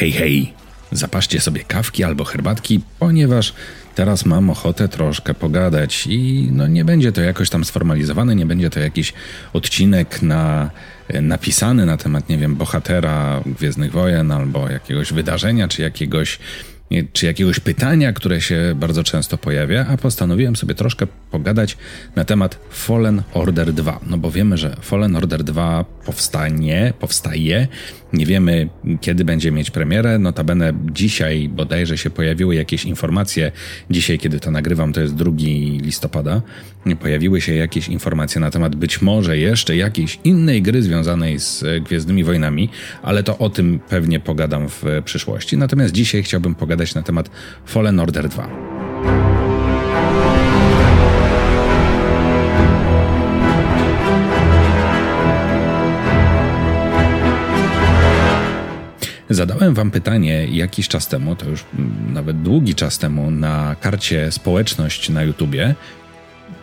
Hej, hej, zapaszcie sobie kawki albo herbatki, ponieważ teraz mam ochotę troszkę pogadać i no nie będzie to jakoś tam sformalizowane, nie będzie to jakiś odcinek na, napisany na temat, nie wiem, bohatera Gwiezdnych Wojen albo jakiegoś wydarzenia, czy jakiegoś czy jakiegoś pytania, które się bardzo często pojawia, a postanowiłem sobie troszkę pogadać na temat Fallen Order 2. No bo wiemy, że Fallen Order 2 powstanie, powstaje. Nie wiemy, kiedy będzie mieć premierę. Notabene dzisiaj bodajże się pojawiły jakieś informacje. Dzisiaj, kiedy to nagrywam, to jest 2 listopada. Pojawiły się jakieś informacje na temat być może jeszcze jakiejś innej gry związanej z Gwiezdnymi Wojnami, ale to o tym pewnie pogadam w przyszłości. Natomiast dzisiaj chciałbym pogadać na temat Fallen Order 2. Zadałem Wam pytanie jakiś czas temu, to już nawet długi czas temu, na karcie społeczność na YouTubie,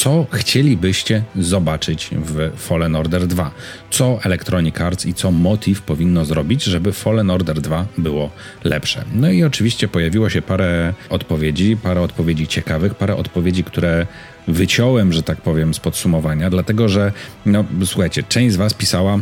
co chcielibyście zobaczyć w Fallen Order 2? Co Electronic Arts i co Motive powinno zrobić, żeby Fallen Order 2 było lepsze? No i oczywiście pojawiło się parę odpowiedzi, parę odpowiedzi ciekawych, parę odpowiedzi, które wyciąłem, że tak powiem, z podsumowania, dlatego że, no słuchajcie, część z Was pisała,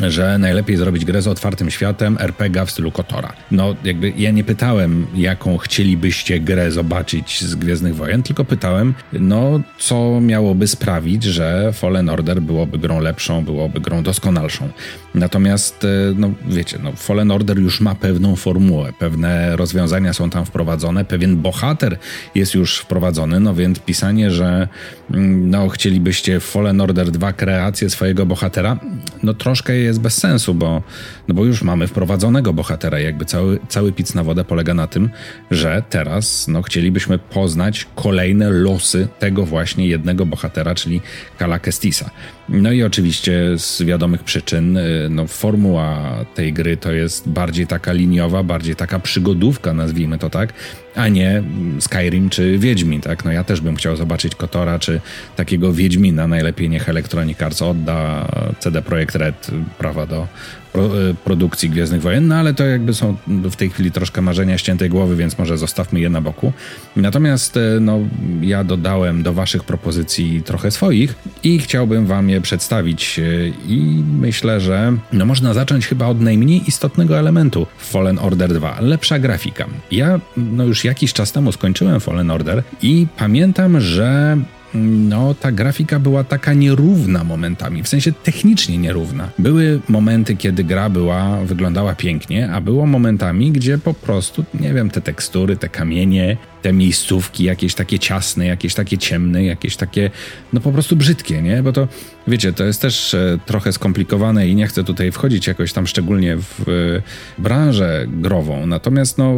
że najlepiej zrobić grę z otwartym światem RPG w stylu Kotora. No, jakby ja nie pytałem, jaką chcielibyście grę zobaczyć z Gwiezdnych Wojen, tylko pytałem, no, co miałoby sprawić, że Fallen Order byłoby grą lepszą, byłoby grą doskonalszą. Natomiast, e, no, wiecie, no, Fallen Order już ma pewną formułę, pewne rozwiązania są tam wprowadzone, pewien bohater jest już wprowadzony, no więc pisanie, że mm, no, chcielibyście Fallen Order 2 kreację swojego bohatera, no troszkę jest bez sensu, bo, no bo już mamy wprowadzonego bohatera. Jakby cały, cały pic na wodę polega na tym, że teraz no, chcielibyśmy poznać kolejne losy tego właśnie jednego bohatera, czyli Kala Kestisa. No i oczywiście z wiadomych przyczyn y, no, formuła tej gry to jest bardziej taka liniowa, bardziej taka przygodówka, nazwijmy to tak, a nie Skyrim czy Wiedźmin, tak? No ja też bym chciał zobaczyć Kotora czy takiego Wiedźmina, najlepiej niech Electronic Arts odda CD Projekt Red prawa do E, produkcji Gwiezdnych Wojen, no ale to jakby są w tej chwili troszkę marzenia ściętej głowy, więc może zostawmy je na boku. Natomiast e, no, ja dodałem do waszych propozycji trochę swoich i chciałbym wam je przedstawić e, i myślę, że no, można zacząć chyba od najmniej istotnego elementu w Fallen Order 2. Lepsza grafika. Ja no, już jakiś czas temu skończyłem Fallen Order i pamiętam, że no ta grafika była taka nierówna momentami, w sensie technicznie nierówna. Były momenty, kiedy gra była, wyglądała pięknie, a było momentami, gdzie po prostu, nie wiem, te tekstury, te kamienie, te miejscówki jakieś takie ciasne, jakieś takie ciemne, jakieś takie, no po prostu brzydkie, nie? Bo to, wiecie, to jest też e, trochę skomplikowane i nie chcę tutaj wchodzić jakoś tam szczególnie w e, branżę grową. Natomiast, no,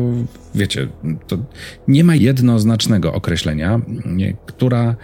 wiecie, to nie ma jednoznacznego określenia, nie, która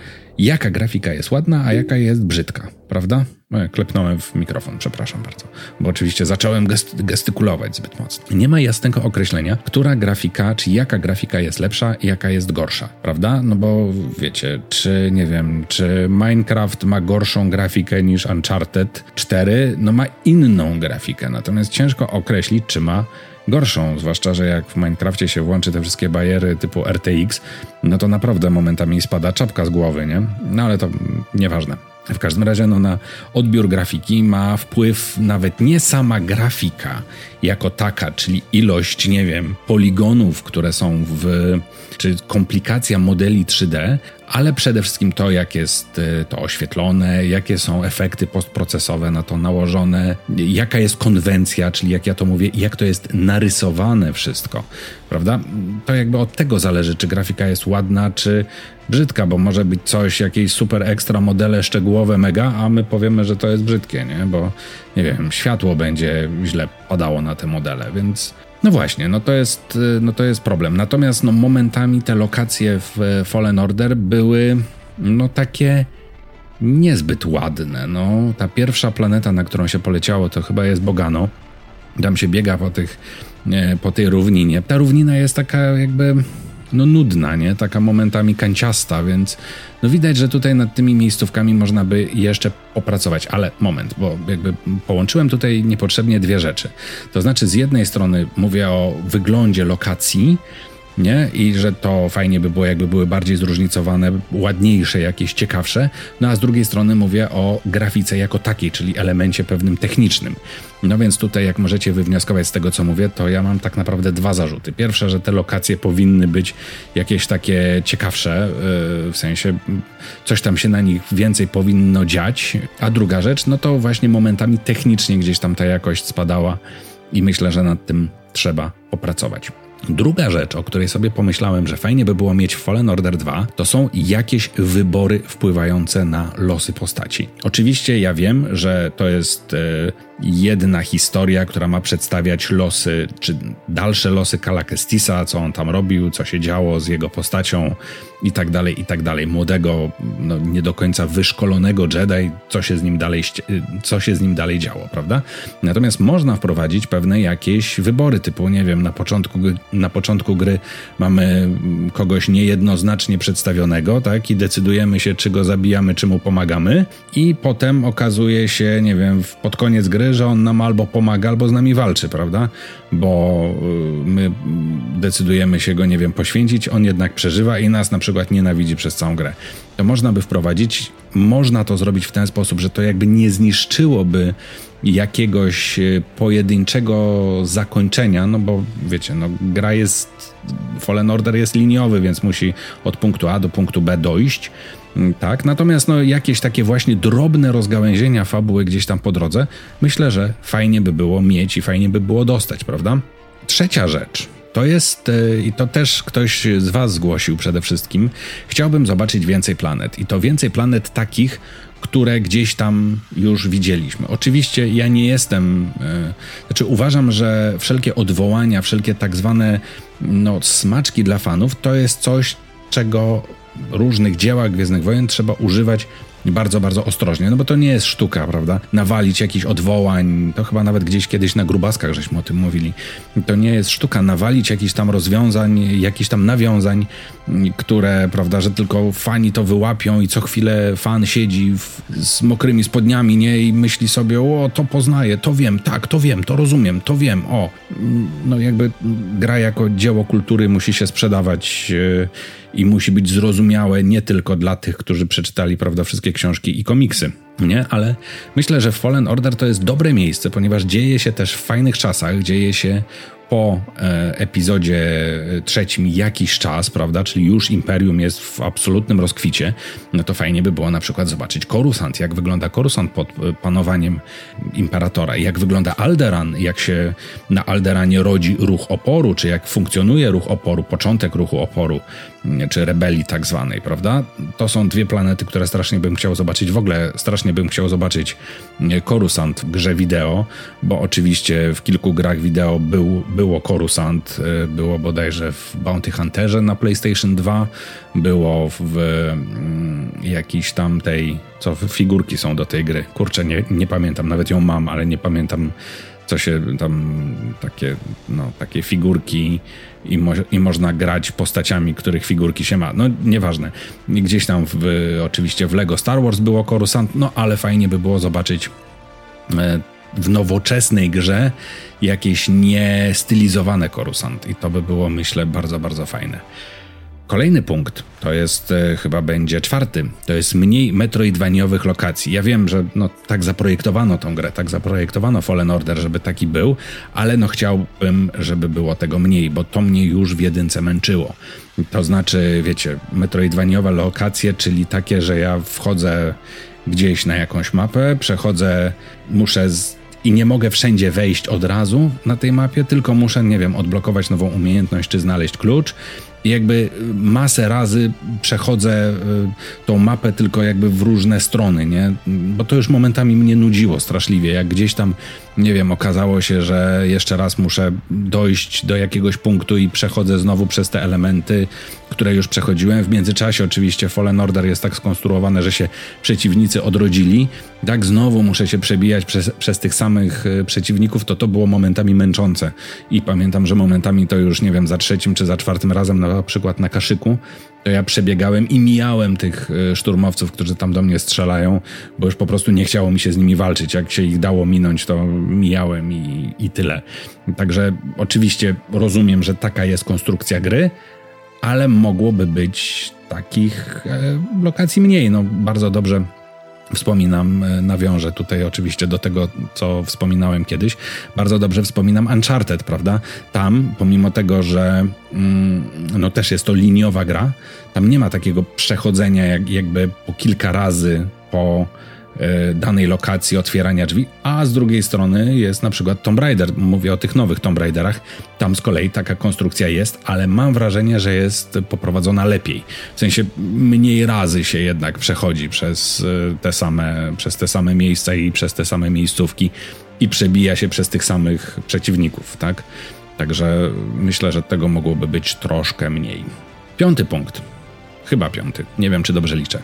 jaka grafika jest ładna, a jaka jest brzydka, prawda? No, klepnąłem w mikrofon, przepraszam bardzo, bo oczywiście zacząłem gest gestykulować zbyt mocno. Nie ma jasnego określenia, która grafika, czy jaka grafika jest lepsza jaka jest gorsza, prawda? No bo wiecie, czy nie wiem, czy Minecraft ma gorszą grafikę niż Uncharted 4, no ma inną grafikę, natomiast ciężko określić, czy ma gorszą, zwłaszcza, że jak w Minecrafcie się włączy te wszystkie bariery typu RTX, no to naprawdę momentami spada czapka z głowy, nie? No ale to nieważne. W każdym razie no, na odbiór grafiki ma wpływ nawet nie sama grafika jako taka, czyli ilość, nie wiem, poligonów, które są w, czy komplikacja modeli 3D, ale przede wszystkim to, jak jest y, to oświetlone, jakie są efekty postprocesowe na to nałożone, jaka jest konwencja, czyli jak ja to mówię, jak to jest narysowane wszystko, prawda? To jakby od tego zależy, czy grafika jest ładna, czy brzydka, bo może być coś, jakieś super ekstra modele szczegółowe, mega, a my powiemy, że to jest brzydkie, nie? Bo, nie wiem, światło będzie źle padało na te modele, więc no właśnie, no to jest, no to jest problem. Natomiast no, momentami te lokacje w Fallen Order były no takie niezbyt ładne. No, ta pierwsza planeta, na którą się poleciało, to chyba jest Bogano. Tam się biega po, tych, po tej równinie. Ta równina jest taka jakby no nudna, nie? Taka momentami kanciasta, więc no widać, że tutaj nad tymi miejscówkami można by jeszcze popracować. Ale moment, bo jakby połączyłem tutaj niepotrzebnie dwie rzeczy. To znaczy z jednej strony mówię o wyglądzie lokacji, nie? I że to fajnie by było, jakby były bardziej zróżnicowane, ładniejsze, jakieś ciekawsze. No a z drugiej strony mówię o grafice jako takiej, czyli elemencie pewnym technicznym. No więc tutaj, jak możecie wywnioskować z tego, co mówię, to ja mam tak naprawdę dwa zarzuty. Pierwsze, że te lokacje powinny być jakieś takie ciekawsze, yy, w sensie coś tam się na nich więcej powinno dziać. A druga rzecz, no to właśnie momentami technicznie gdzieś tam ta jakość spadała i myślę, że nad tym trzeba popracować. Druga rzecz, o której sobie pomyślałem, że fajnie by było mieć w Fallen Order 2, to są jakieś wybory wpływające na losy postaci. Oczywiście ja wiem, że to jest e, jedna historia, która ma przedstawiać losy, czy dalsze losy Kalakestisa, co on tam robił, co się działo z jego postacią i tak dalej, i tak dalej. Młodego, no, nie do końca wyszkolonego Jedi, co się z nim dalej, co się z nim dalej działo, prawda? Natomiast można wprowadzić pewne jakieś wybory, typu, nie wiem, na początku, na początku gry mamy kogoś niejednoznacznie przedstawionego, tak, i decydujemy się, czy go zabijamy, czy mu pomagamy, i potem okazuje się, nie wiem, pod koniec gry, że on nam albo pomaga, albo z nami walczy, prawda? Bo y, my decydujemy się go, nie wiem, poświęcić, on jednak przeżywa i nas na przykład nienawidzi przez całą grę. To można by wprowadzić, można to zrobić w ten sposób, że to jakby nie zniszczyłoby jakiegoś y, pojedynczego zakończenia, no bo wiecie, no gra jest, Fallen Order jest liniowy, więc musi od punktu A do punktu B dojść, Mm, tak, natomiast no, jakieś takie właśnie drobne rozgałęzienia fabuły gdzieś tam po drodze, myślę, że fajnie by było mieć i fajnie by było dostać, prawda? Trzecia rzecz. To jest, e, i to też ktoś z Was zgłosił przede wszystkim, chciałbym zobaczyć więcej planet. I to więcej planet takich, które gdzieś tam już widzieliśmy. Oczywiście ja nie jestem, yy, znaczy uważam, że wszelkie odwołania, wszelkie tak zwane no, smaczki dla fanów to jest coś, czego różnych dziełach Gwiezdnych Wojen trzeba używać bardzo, bardzo ostrożnie, no bo to nie jest sztuka, prawda? Nawalić jakichś odwołań, to chyba nawet gdzieś kiedyś na grubaskach żeśmy o tym mówili. To nie jest sztuka nawalić jakichś tam rozwiązań, jakichś tam nawiązań, które, prawda, że tylko fani to wyłapią i co chwilę fan siedzi w, z mokrymi spodniami, nie? I myśli sobie, o, to poznaję, to wiem, tak, to wiem, to rozumiem, to wiem, o. No jakby gra jako dzieło kultury musi się sprzedawać yy, i musi być zrozumiałe nie tylko dla tych, którzy przeczytali, prawda, wszystkie książki i komiksy. Nie, ale myślę, że Fallen Order to jest dobre miejsce, ponieważ dzieje się też w fajnych czasach, dzieje się po e, epizodzie trzecim jakiś czas, prawda, czyli już Imperium jest w absolutnym rozkwicie, no to fajnie by było na przykład zobaczyć Korusant, jak wygląda Korusant pod e, panowaniem Imperatora, jak wygląda Alderan, jak się na Alderanie rodzi ruch oporu, czy jak funkcjonuje ruch oporu, początek ruchu oporu, czy rebelii tak zwanej, prawda? To są dwie planety, które strasznie bym chciał zobaczyć. W ogóle strasznie bym chciał zobaczyć Korusant w grze wideo, bo oczywiście w kilku grach wideo był, było Korusant, y, było bodajże w Bounty Hunterze na PlayStation 2, było w mm, jakiejś tam tej, co figurki są do tej gry. Kurczę, nie, nie pamiętam, nawet ją mam, ale nie pamiętam co się tam takie, no, takie figurki i, mo i można grać postaciami, których figurki się ma. No nieważne. Gdzieś tam w, oczywiście w Lego Star Wars było Coruscant, no ale fajnie by było zobaczyć e, w nowoczesnej grze jakieś niestylizowane Coruscant i to by było myślę bardzo, bardzo fajne. Kolejny punkt to jest e, chyba będzie czwarty. To jest mniej metroidwaniowych lokacji. Ja wiem, że no, tak zaprojektowano tą grę, tak zaprojektowano Fallen Order, żeby taki był, ale no chciałbym, żeby było tego mniej, bo to mnie już w jedynce męczyło. To znaczy, wiecie, metroidwaniowe lokacje, czyli takie, że ja wchodzę gdzieś na jakąś mapę, przechodzę, muszę z i nie mogę wszędzie wejść od razu na tej mapie, tylko muszę, nie wiem, odblokować nową umiejętność czy znaleźć klucz jakby masę razy przechodzę y, tą mapę tylko jakby w różne strony, nie? Bo to już momentami mnie nudziło straszliwie. Jak gdzieś tam, nie wiem, okazało się, że jeszcze raz muszę dojść do jakiegoś punktu i przechodzę znowu przez te elementy, które już przechodziłem. W międzyczasie oczywiście Fallen Order jest tak skonstruowane, że się przeciwnicy odrodzili. Tak znowu muszę się przebijać przez, przez tych samych y, przeciwników, to to było momentami męczące. I pamiętam, że momentami to już, nie wiem, za trzecim czy za czwartym razem na na przykład na kaszyku, to ja przebiegałem i mijałem tych e, szturmowców, którzy tam do mnie strzelają, bo już po prostu nie chciało mi się z nimi walczyć. Jak się ich dało minąć, to mijałem i, i tyle. Także oczywiście rozumiem, że taka jest konstrukcja gry, ale mogłoby być takich e, lokacji mniej. No, bardzo dobrze wspominam, e, nawiążę tutaj oczywiście do tego, co wspominałem kiedyś. Bardzo dobrze wspominam Uncharted, prawda? Tam, pomimo tego, że mm, no też jest to liniowa gra, tam nie ma takiego przechodzenia jak, jakby po kilka razy po danej lokacji otwierania drzwi, a z drugiej strony jest na przykład Tomb Raider. Mówię o tych nowych Tomb Raiderach. Tam z kolei taka konstrukcja jest, ale mam wrażenie, że jest poprowadzona lepiej. W sensie mniej razy się jednak przechodzi przez e, te same, przez te same miejsca i przez te same miejscówki i przebija się przez tych samych przeciwników, tak? Także myślę, że tego mogłoby być troszkę mniej. Piąty punkt. Chyba piąty. Nie wiem, czy dobrze liczę.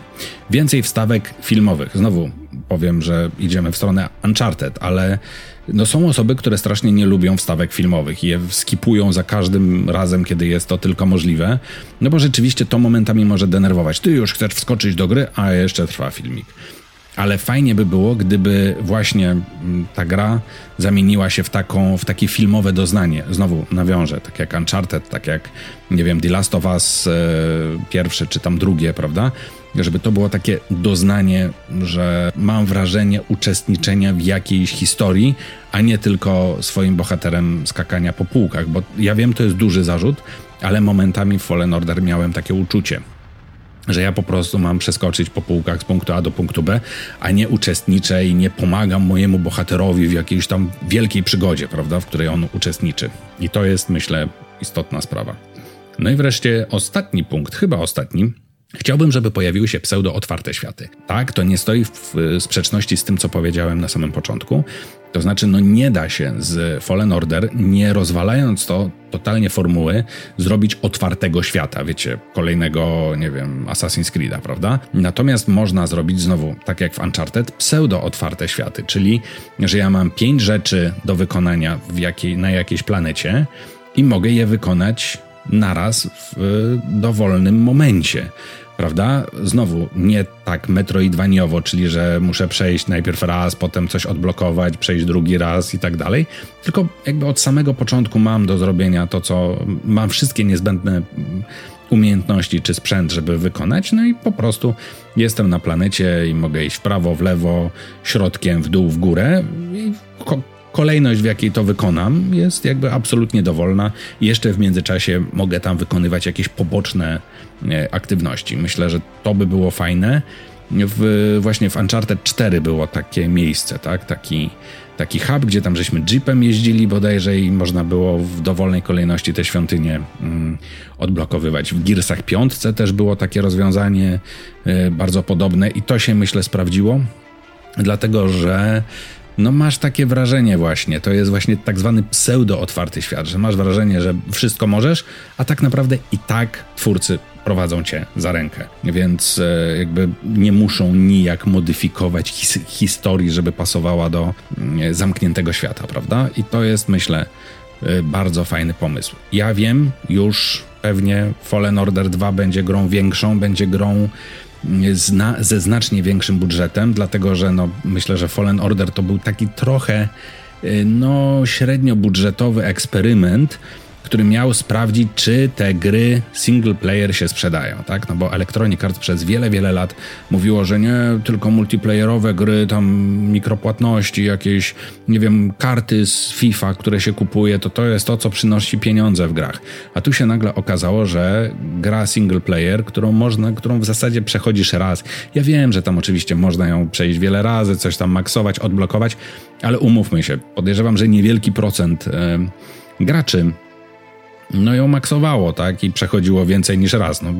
Więcej wstawek filmowych. Znowu powiem, że idziemy w stronę Uncharted, ale no są osoby, które strasznie nie lubią wstawek filmowych i je skipują za każdym razem, kiedy jest to tylko możliwe, no bo rzeczywiście to momentami może denerwować. Ty już chcesz wskoczyć do gry, a jeszcze trwa filmik ale fajnie by było, gdyby właśnie mm, ta gra zamieniła się w, taką, w takie filmowe doznanie. Znowu nawiążę, tak jak Uncharted, tak jak, nie wiem, The Last of Us e, pierwsze czy tam drugie, prawda? Żeby to było takie doznanie, że mam wrażenie uczestniczenia w jakiejś historii, a nie tylko swoim bohaterem skakania po półkach, bo ja wiem, to jest duży zarzut, ale momentami w Fallen Order miałem takie uczucie że ja po prostu mam przeskoczyć po półkach z punktu A do punktu B, a nie uczestniczę i nie pomagam mojemu bohaterowi w jakiejś tam wielkiej przygodzie, prawda, w której on uczestniczy. I to jest, myślę, istotna sprawa. No i wreszcie ostatni punkt, chyba ostatni, Chciałbym, żeby pojawiły się pseudo-otwarte światy. Tak, to nie stoi w sprzeczności z tym, co powiedziałem na samym początku. To znaczy, no nie da się z Fallen Order, nie rozwalając to totalnie formuły, zrobić otwartego świata, wiecie, kolejnego, nie wiem, Assassin's Creed'a, prawda? Natomiast można zrobić znowu, tak jak w Uncharted, pseudo-otwarte światy, czyli, że ja mam pięć rzeczy do wykonania w jakiej, na jakiejś planecie i mogę je wykonać naraz w dowolnym momencie. Prawda? Znowu nie tak metroidwaniowo, czyli że muszę przejść najpierw raz, potem coś odblokować, przejść drugi raz i tak dalej. Tylko jakby od samego początku mam do zrobienia to, co mam wszystkie niezbędne umiejętności czy sprzęt, żeby wykonać, no i po prostu jestem na planecie i mogę iść w prawo, w lewo, środkiem, w dół, w górę i kolejność, w jakiej to wykonam, jest jakby absolutnie dowolna. Jeszcze w międzyczasie mogę tam wykonywać jakieś poboczne e, aktywności. Myślę, że to by było fajne. W, właśnie w Uncharted 4 było takie miejsce, tak? Taki, taki hub, gdzie tam żeśmy jeepem jeździli bodajże i można było w dowolnej kolejności te świątynie mm, odblokowywać. W Gearsach 5 też było takie rozwiązanie y, bardzo podobne i to się myślę sprawdziło, dlatego że no masz takie wrażenie właśnie, to jest właśnie tak zwany pseudo-otwarty świat, że masz wrażenie, że wszystko możesz, a tak naprawdę i tak twórcy prowadzą cię za rękę. Więc e, jakby nie muszą nijak modyfikować his historii, żeby pasowała do e, zamkniętego świata, prawda? I to jest, myślę, e, bardzo fajny pomysł. Ja wiem, już pewnie Fallen Order 2 będzie grą większą, będzie grą zna, ze znacznie większym budżetem, dlatego że no, myślę, że Fallen Order to był taki trochę y, no, średnio budżetowy eksperyment, który miał sprawdzić, czy te gry single player się sprzedają, tak? No bo Electronic Arts przez wiele, wiele lat mówiło, że nie tylko multiplayerowe gry, tam mikropłatności, jakieś, nie wiem, karty z FIFA, które się kupuje, to to jest to, co przynosi pieniądze w grach. A tu się nagle okazało, że gra single player, którą można, którą w zasadzie przechodzisz raz. Ja wiem, że tam oczywiście można ją przejść wiele razy, coś tam maksować, odblokować, ale umówmy się, podejrzewam, że niewielki procent yy, graczy no ją maksowało, tak? I przechodziło więcej niż raz. No,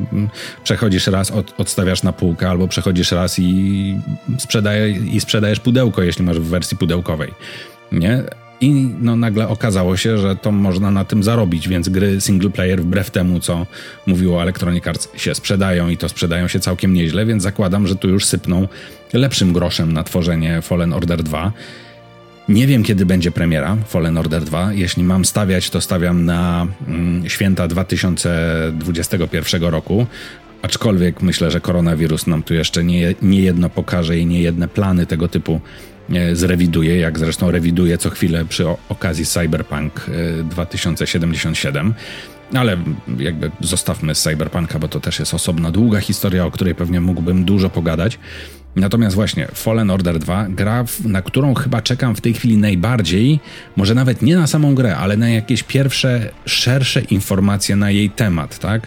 przechodzisz raz, od, odstawiasz na półkę, albo przechodzisz raz i, sprzedaje, i sprzedajesz pudełko, jeśli masz w wersji pudełkowej. Nie? I no, nagle okazało się, że to można na tym zarobić, więc gry single player, wbrew temu, co mówiło Electronic Arts, się sprzedają i to sprzedają się całkiem nieźle, więc zakładam, że tu już sypną lepszym groszem na tworzenie Fallen Order 2. Nie wiem, kiedy będzie premiera Fallen Order 2. Jeśli mam stawiać, to stawiam na mm, święta 2021 roku. Aczkolwiek myślę, że koronawirus nam tu jeszcze nie, nie jedno pokaże i nie jedne plany tego typu e, zrewiduje, jak zresztą rewiduje co chwilę przy okazji Cyberpunk 2077. E, Ale jakby zostawmy Cyberpunka, bo to też jest osobna, długa historia, o której pewnie mógłbym dużo pogadać. Natomiast właśnie Fallen Order 2, gra, na którą chyba czekam w tej chwili najbardziej, może nawet nie na samą grę, ale na jakieś pierwsze, szersze informacje na jej temat, tak?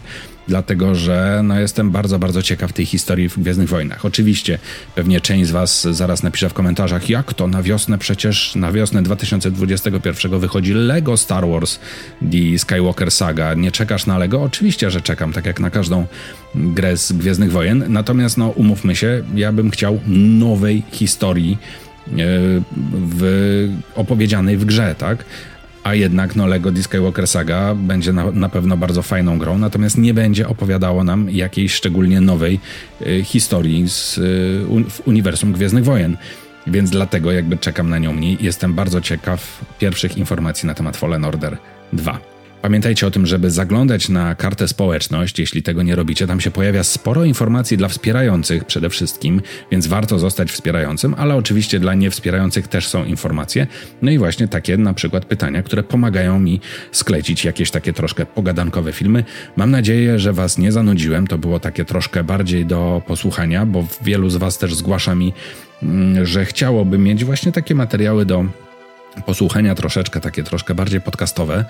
Dlatego że no, jestem bardzo, bardzo ciekaw tej historii w Gwiezdnych Wojnach. Oczywiście pewnie część z Was zaraz napisze w komentarzach, jak to na wiosnę przecież, na wiosnę 2021 wychodzi Lego Star Wars The Skywalker Saga. Nie czekasz na Lego? Oczywiście, że czekam, tak jak na każdą grę z Gwiezdnych Wojen. Natomiast no, umówmy się, ja bym chciał nowej historii e, w, opowiedzianej w grze, tak? A jednak no, Lego The Skywalker Saga będzie na, na, pewno bardzo fajną grą, natomiast nie będzie opowiadało nam jakiejś szczególnie nowej y, historii z, y, w uniwersum Gwiezdnych Wojen. Więc dlatego jakby czekam na nią mniej. Jestem bardzo ciekaw pierwszych informacji na temat Fallen Order 2. Pamiętajcie o tym, żeby zaglądać na kartę społeczność, jeśli tego nie robicie. Tam się pojawia sporo informacji dla wspierających przede wszystkim, więc warto zostać wspierającym, ale oczywiście dla niewspierających też są informacje. No i właśnie takie na przykład pytania, które pomagają mi sklecić jakieś takie troszkę pogadankowe filmy. Mam nadzieję, że Was nie zanudziłem. To było takie troszkę bardziej do posłuchania, bo wielu z Was też zgłasza mi, mm, że chciałoby mieć właśnie takie materiały do posłuchania troszeczkę, takie troszkę bardziej podcastowe,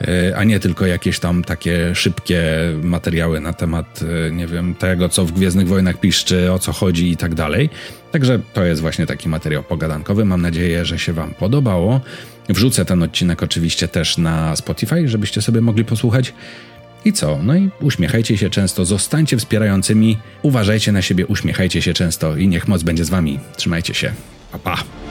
e, a nie tylko jakieś tam takie szybkie materiały na temat, e, nie wiem, tego, co w Gwiezdnych Wojnach piszczy, o co chodzi i tak dalej. Także to jest właśnie taki materiał pogadankowy. Mam nadzieję, że się Wam podobało. Wrzucę ten odcinek oczywiście też na Spotify, żebyście sobie mogli posłuchać. I co? No i uśmiechajcie się często, zostańcie wspierającymi, uważajcie na siebie, uśmiechajcie się często i niech moc będzie z Wami. Trzymajcie się. Pa, pa.